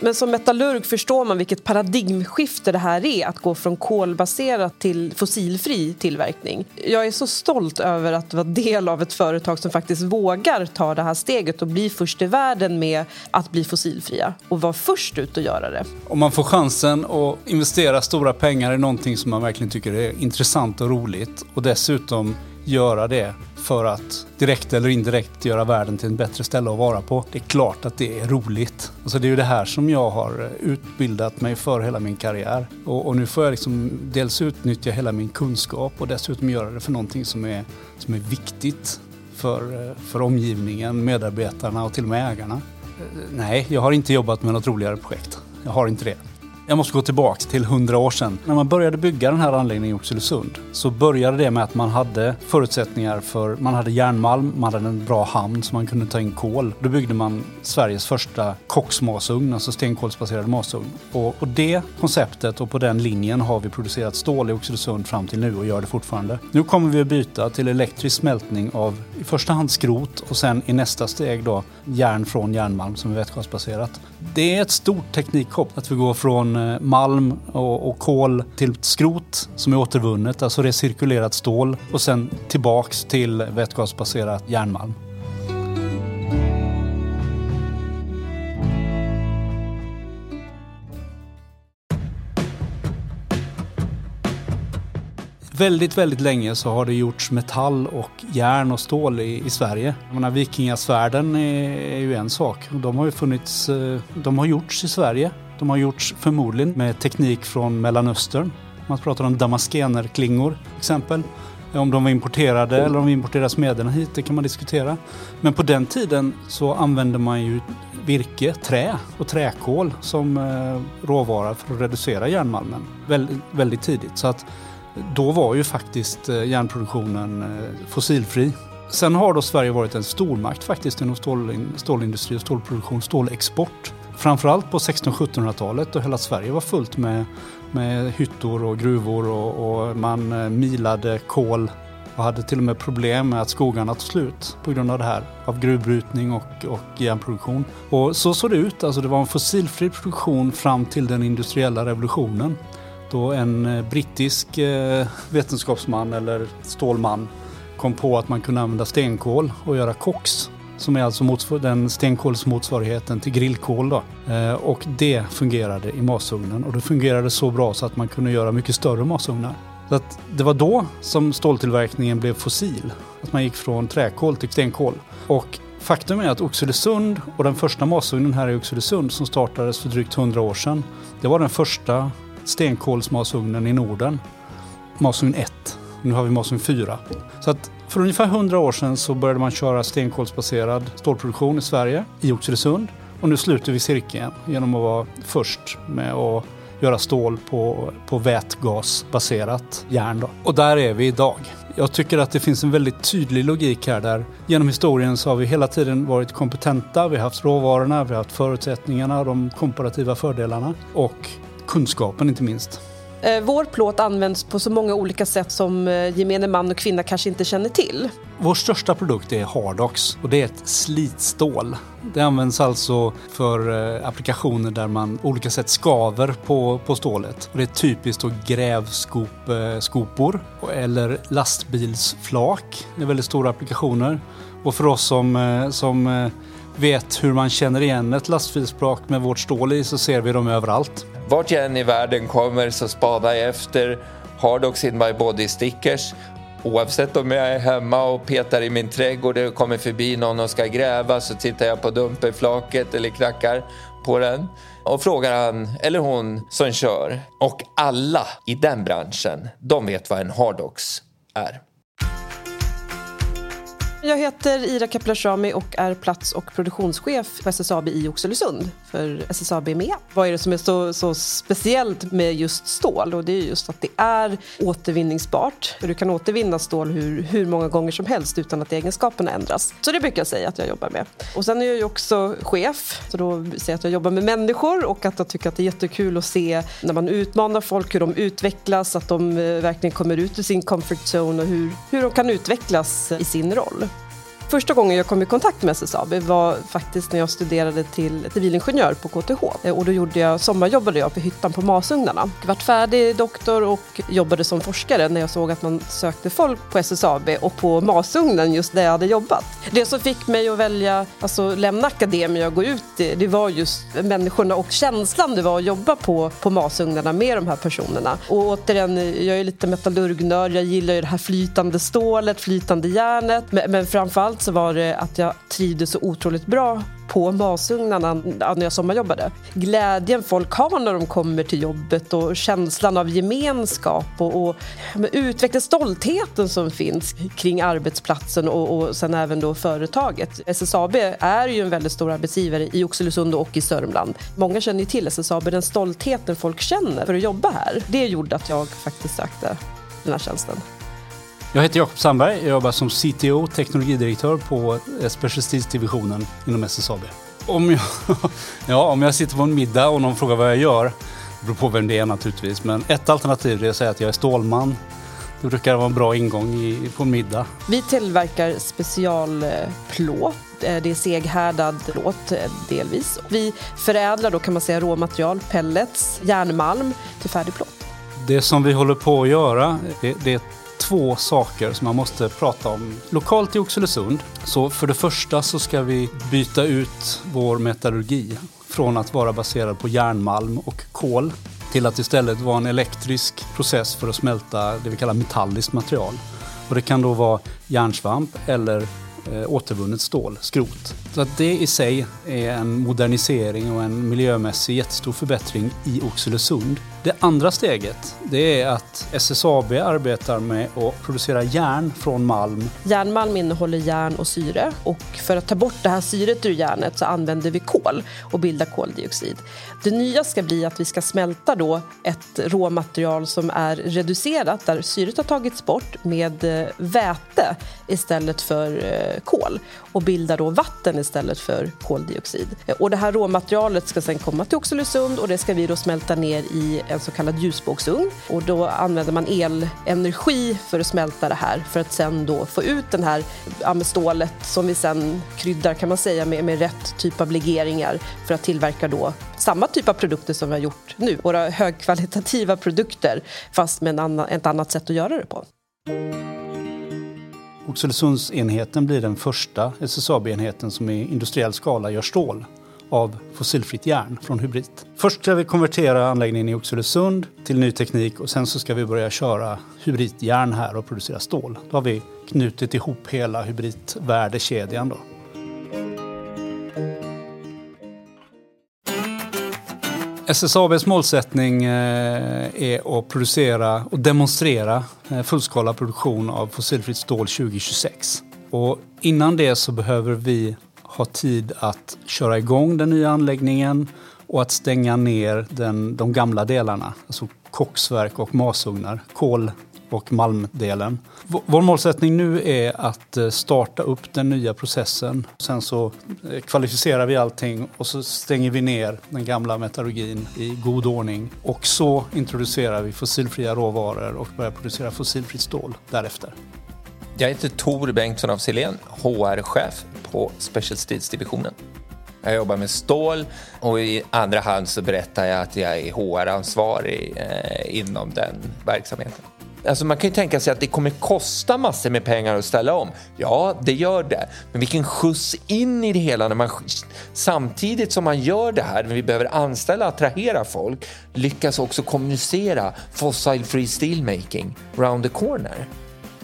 Men som metallurg förstår man vilket paradigmskifte det här är att gå från kolbaserat till fossilfri tillverkning. Jag är så stolt över att vara del av ett företag som faktiskt vågar ta det här steget och bli först i världen med att bli fossilfria och vara först ut att göra det. Om man får chansen att investera stora pengar i någonting som man verkligen tycker är intressant och roligt och dessutom göra det för att direkt eller indirekt göra världen till ett bättre ställe att vara på. Det är klart att det är roligt. Alltså det är ju det här som jag har eh, utbildat mig för hela min karriär. Och, och nu får jag liksom dels utnyttja hela min kunskap och dessutom göra det för någonting som är, som är viktigt för, eh, för omgivningen, medarbetarna och till och med ägarna. Eh, nej, jag har inte jobbat med något roligare projekt. Jag har inte det. Jag måste gå tillbaka till hundra år sedan. När man började bygga den här anläggningen i Oxelösund så började det med att man hade förutsättningar för, man hade järnmalm, man hade en bra hamn så man kunde ta in kol. Då byggde man Sveriges första koksmasugn, alltså stenkolsbaserad masugn. Och, och det konceptet och på den linjen har vi producerat stål i Oxelösund fram till nu och gör det fortfarande. Nu kommer vi att byta till elektrisk smältning av i första hand skrot och sen i nästa steg då järn från järnmalm som är vätgasbaserat. Det är ett stort teknikhopp att vi går från eh, malm och, och kol till skrot som är återvunnet, alltså recirkulerat stål och sen tillbaks till vätgasbaserat järnmalm. Väldigt, väldigt länge så har det gjorts metall och järn och stål i, i Sverige. Jag menar, vikingasvärden är, är ju en sak. De har ju funnits, eh, de har gjorts i Sverige. De har gjorts förmodligen med teknik från Mellanöstern. Man pratar om damaskenerklingor till exempel. Eh, om de var importerade eller om vi importerade smederna hit, det kan man diskutera. Men på den tiden så använde man ju virke, trä och träkol som eh, råvara för att reducera järnmalmen väldigt, väldigt tidigt. Så att då var ju faktiskt eh, järnproduktionen eh, fossilfri. Sen har då Sverige varit en stormakt faktiskt inom stålindustri och stålproduktion, stålexport. Framförallt på 1600-1700-talet då hela Sverige var fullt med, med hyttor och gruvor och, och, man eh, milade kol och hade till och med problem med att skogarna tog slut på grund av det här. Av gruvbrytning och, och järnproduktion. Och så såg det ut. Alltså det var en fossilfri produktion fram till den industriella revolutionen då en eh, brittisk eh, vetenskapsman eller stålman kom på att man kunde använda stenkol och göra koks som är alltså den stenkolsmotsvarigheten till grillkol. Då. Eh, och det fungerade i masugnen och det fungerade så bra så att man kunde göra mycket större masugnar. Så att det var då som ståltillverkningen blev fossil. Att man gick från träkol till stenkol. Och faktum är att Oxelösund och den första masugnen här i Oxelösund som startades för drygt 100 år sedan. Det var den första stenkolsmasugnen i Norden. Masugn 1. Nu har vi masugn 4. Så att för ungefär 100 år sedan så började man köra stenkolsbaserad stålproduktion i Sverige, i Oxelösund. Och nu sluter vi cirkeln genom att vara först med att göra stål på, på vätgasbaserat järn. Då. Och där är vi idag. Jag tycker att det finns en väldigt tydlig logik här där genom historien så har vi hela tiden varit kompetenta. Vi har haft råvarorna, vi har haft förutsättningarna, de komparativa fördelarna och kunskapen inte minst. Eh, vår plåt används på så många olika sätt som eh, gemene man och kvinna kanske inte känner till. Vår största produkt är Hardox och det är ett slitstål. Det används alltså för eh, applikationer där man på olika sätt skaver på, på stålet. Och det är typiskt då grävskopor eller lastbilsflak. Det är väldigt stora applikationer. Och för oss som, som vet hur man känner igen ett lastbilsflak med vårt stål i så ser vi dem överallt. Vart jag än i världen kommer så spadar jag efter Hardox in my body stickers. Oavsett om jag är hemma och petar i min trädgård och kommer förbi någon och ska gräva så tittar jag på dumperflaket eller knackar på den och frågar han eller hon som kör. Och alla i den branschen, de vet vad en Hardox är. Jag heter Ira Kaplasrami och är plats och produktionschef på SSAB i Oxelösund för SSAB med. Vad är det som är så, så speciellt med just stål? Och det är just att det är återvinningsbart. Du kan återvinna stål hur, hur många gånger som helst utan att egenskaperna ändras. Så det brukar jag säga att jag jobbar med. Och sen är jag ju också chef, så då säger jag att jag jobbar med människor och att jag tycker att det är jättekul att se när man utmanar folk, hur de utvecklas, att de eh, verkligen kommer ut ur sin comfort zone och hur, hur de kan utvecklas i sin roll. Första gången jag kom i kontakt med SSAB var faktiskt när jag studerade till civilingenjör på KTH. Eh, och då gjorde jag, sommarjobbade jag på hyttan på masugnarna. Jag vart färdig doktor och jobbade som forskare när jag såg att man sökte folk på SSAB och på masugnen just där jag hade jobbat. Det som fick mig att välja, alltså lämna akademin och gå ut, det var just människorna och känslan det var att jobba på, på masugnarna med de här personerna. Och återigen, jag är lite metallurgnörd, jag gillar ju det här flytande stålet, flytande järnet, men, men framförallt så var det att jag trivdes så otroligt bra på masugnarna när jag sommarjobbade. Glädjen folk har när de kommer till jobbet och känslan av gemenskap och, och utveckla stoltheten som finns kring arbetsplatsen och, och sen även då företaget. SSAB är ju en väldigt stor arbetsgivare i Oxelösund och i Sörmland. Många känner ju till SSAB, den stoltheten folk känner för att jobba här. Det gjorde att jag faktiskt sökte den här tjänsten. Jag heter Jakob Sandberg. Jag jobbar som CTO, teknologidirektör på Specialistdivisionen inom SSAB. Om jag, ja, om jag sitter på en middag och någon frågar vad jag gör, det beror på vem det är naturligtvis, men ett alternativ är att säga att jag är stålman. Det brukar vara en bra ingång i, på en middag. Vi tillverkar specialplåt. Det är seghärdad plåt delvis. Vi förädlar då kan man säga råmaterial, pellets, järnmalm till färdig plåt. Det som vi håller på att göra, det, det är två saker som man måste prata om lokalt i Oxelösund. Så för det första så ska vi byta ut vår metallurgi från att vara baserad på järnmalm och kol till att istället vara en elektrisk process för att smälta det vi kallar metalliskt material. Och det kan då vara järnsvamp eller eh, återvunnet stål, skrot. Så att det i sig är en modernisering och en miljömässig jättestor förbättring i Oxelösund. Det andra steget det är att SSAB arbetar med att producera järn från malm. Järnmalm innehåller järn och syre och för att ta bort det här syret ur järnet så använder vi kol och bildar koldioxid. Det nya ska bli att vi ska smälta då ett råmaterial som är reducerat där syret har tagits bort med eh, väte istället för eh, kol och bildar då vatten istället för koldioxid. Och det här råmaterialet ska sen komma till Oxelösund och det ska vi då smälta ner i eh, en så kallad ljusbågsugn. Och då använder man elenergi för att smälta det här för att sen då få ut den här ja, stålet som vi sen kryddar kan man säga med, med rätt typ av legeringar för att tillverka då samma typ av produkter som vi har gjort nu. Våra högkvalitativa produkter fast med en annan, ett annat sätt att göra det på. Oxelösundsenheten blir den första SSAB-enheten som i industriell skala gör stål av fossilfritt järn från hybrit. Först ska vi konvertera anläggningen i Oxelösund till ny teknik och sen så ska vi börja köra hybridjärn här och producera stål. Då har vi knutit ihop hela hybridvärdekedjan. Då. SSABs målsättning eh, är att producera och demonstrera fullskalig fullskala produktion av fossilfritt stål 2026. Och innan det så behöver vi ha tid att köra igång den nya anläggningen och att stänga ner den, de gamla delarna, alltså koksverk och masugnar, kol och malmdelen. Vår målsättning nu är att eh, starta upp den nya processen. Sen så eh, kvalificerar vi allting och så stänger vi ner den gamla metallurgin i god ordning. Och så introducerar vi fossilfria råvaror och börjar producera fossilfritt stål därefter. Jag heter Tor Bengtsson af Silén, HR-chef på Special Steels-divisionen. Jag jobbar med stål och i andra hand så berättar jag att jag är HR-ansvarig eh, inom den verksamheten. Alltså man kan ju tänka sig att det kommer kosta massor med pengar att ställa om. Ja, det gör det. Men vilken skjuts in i det hela när man samtidigt som man gör det här, när vi behöver anställa, attrahera folk, lyckas också kommunicera fossil free steelmaking round the corner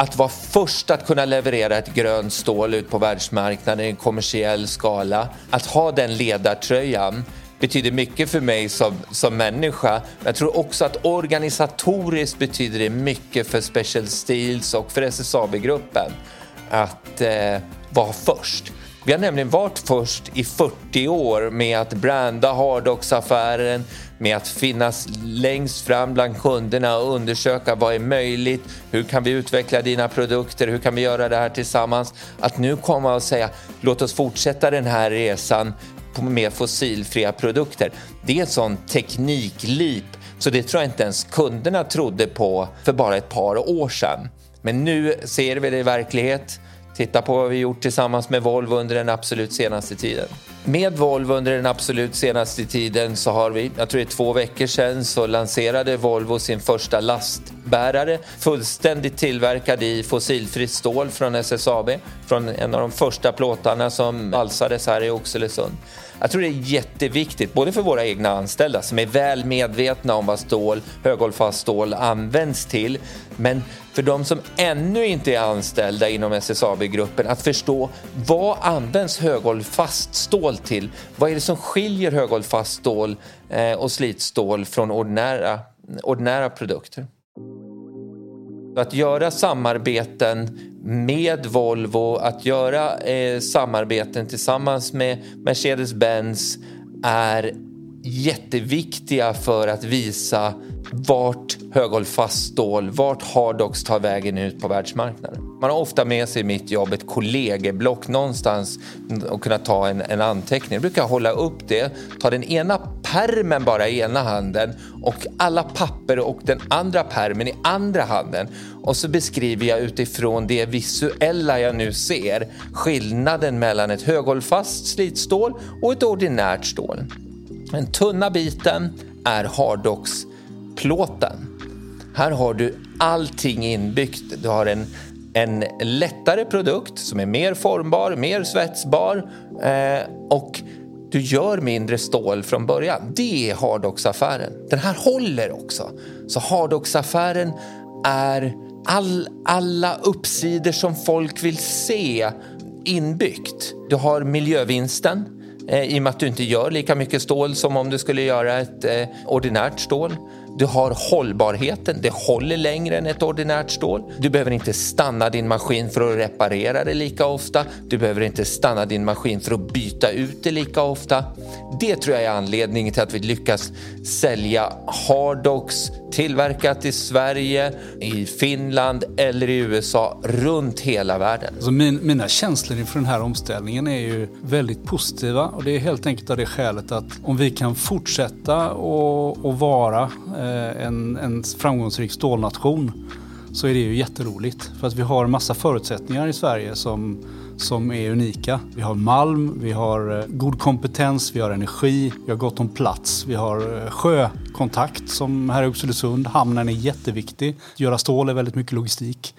att vara först att kunna leverera ett grönt stål ut på världsmarknaden i en kommersiell skala, att ha den ledartröjan betyder mycket för mig som, som människa. Jag tror också att organisatoriskt betyder det mycket för Special Steels och för SSAB-gruppen att eh, vara först. Vi har nämligen varit först i 40 år med att branda Hardox-affären, med att finnas längst fram bland kunderna och undersöka vad är möjligt, hur kan vi utveckla dina produkter, hur kan vi göra det här tillsammans? Att nu komma och säga låt oss fortsätta den här resan med fossilfria produkter. Det är ett sånt tekniklip så det tror jag inte ens kunderna trodde på för bara ett par år sedan. Men nu ser vi det i verklighet Titta på vad vi gjort tillsammans med Volvo under den absolut senaste tiden. Med Volvo under den absolut senaste tiden så har vi, jag tror det är två veckor sedan, så lanserade Volvo sin första lastbärare fullständigt tillverkad i fossilfritt stål från SSAB, från en av de första plåtarna som alsades här i Oxelösund. Jag tror det är jätteviktigt, både för våra egna anställda som är väl medvetna om vad stål, höghållfast stål används till, men för de som ännu inte är anställda inom SSAB-gruppen att förstå vad används höghållfast stål till? Vad är det som skiljer höghållfast stål eh, och slitstål från ordinära, ordinära produkter? Att göra samarbeten med Volvo, att göra eh, samarbeten tillsammans med Mercedes-Benz är jätteviktiga för att visa vart höghållfast stål, vart Hardox tar vägen ut på världsmarknaden. Man har ofta med sig i mitt jobb ett kollegieblock någonstans och kunna ta en, en anteckning. Jag brukar hålla upp det, ta den ena permen bara i ena handen och alla papper och den andra permen i andra handen. Och så beskriver jag utifrån det visuella jag nu ser skillnaden mellan ett höghållfast slitstål och ett ordinärt stål. Den tunna biten är Hardox-plåten. Här har du allting inbyggt. Du har en, en lättare produkt som är mer formbar, mer svetsbar eh, och du gör mindre stål från början. Det är Hardox-affären. Den här håller också. Så Hardox-affären är all, alla uppsidor som folk vill se inbyggt. Du har miljövinsten Eh, i och med att du inte gör lika mycket stål som om du skulle göra ett eh, ordinärt stål. Du har hållbarheten, det håller längre än ett ordinärt stål. Du behöver inte stanna din maskin för att reparera det lika ofta. Du behöver inte stanna din maskin för att byta ut det lika ofta. Det tror jag är anledningen till att vi lyckas sälja Hardox tillverkat i Sverige, i Finland eller i USA, runt hela världen. Alltså min, mina känslor inför den här omställningen är ju väldigt positiva och det är helt enkelt av det skälet att om vi kan fortsätta och, vara eh, Eh, en, en framgångsrik stålnation så är det ju jätteroligt. För att vi har en massa förutsättningar i Sverige som som är unika. Vi har malm, vi har eh, god kompetens, vi har energi, vi har gott om plats, vi har eh, sjökontakt som här i Oxelösund. Hamnen är jätteviktig. Att göra stål är väldigt mycket logistik.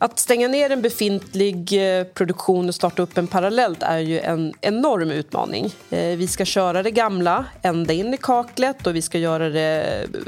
Att stänga ner en befintlig eh, produktion och starta upp en parallellt är ju en enorm utmaning. Eh, vi ska köra det gamla ända in i kaklet och vi ska göra det eh,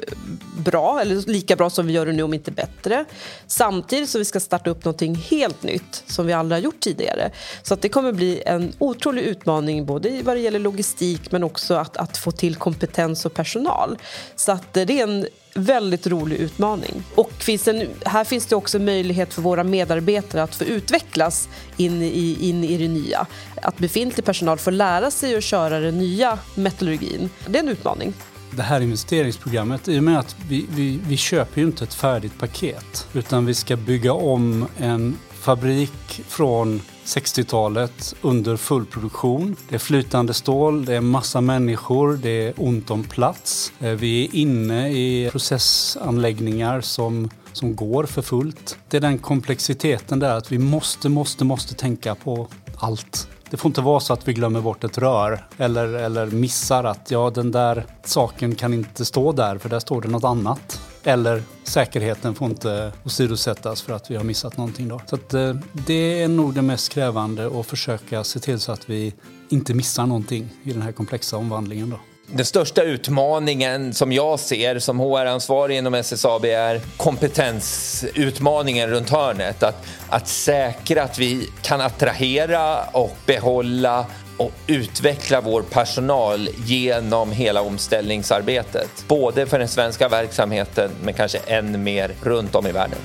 bra, eller lika bra som vi gör det nu om inte bättre. Samtidigt som vi ska starta upp någonting helt nytt som vi aldrig har gjort tidigare. Så att det kommer bli en otrolig utmaning både vad det gäller logistik men också att, att få till kompetens och personal. Så att det är en väldigt rolig utmaning. Och finns en, här finns det också möjlighet för våra medarbetare att få utvecklas in i, in i det nya. Att befintlig personal får lära sig att köra den nya metallurgin. Det är en utmaning. Det här investeringsprogrammet, i och med att vi, vi, vi köper ju inte ett färdigt paket utan vi ska bygga om en fabrik från 60-talet under full produktion. Det är flytande stål, det är massa människor, det är ont om plats. Eh, vi är inne i processanläggningar som som går för fullt. Det är den komplexiteten där att vi måste, måste, måste tänka på allt. Det får inte vara så att vi glömmer bort ett rör eller, eller missar att ja, den där saken kan inte stå där för där står det något annat. Eller säkerheten får inte åsidosättas för att vi har missat någonting. Då. Så att, eh, det är nog det mest krävande att försöka se till så att vi inte missar någonting i den här komplexa omvandlingen. Då. Den största utmaningen som jag ser som HR-ansvarig inom SSAB är kompetensutmaningen runt hörnet. Att, att säkra att vi kan attrahera och behålla och utveckla vår personal genom hela omställningsarbetet. Både för den svenska verksamheten men kanske än mer runt om i världen.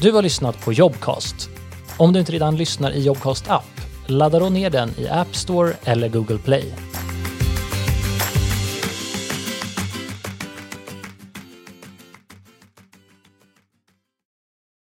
Du har lyssnat på Jobcast. Om du inte redan lyssnar i Jobcast app, ladda då ner den i App Store eller Google Play.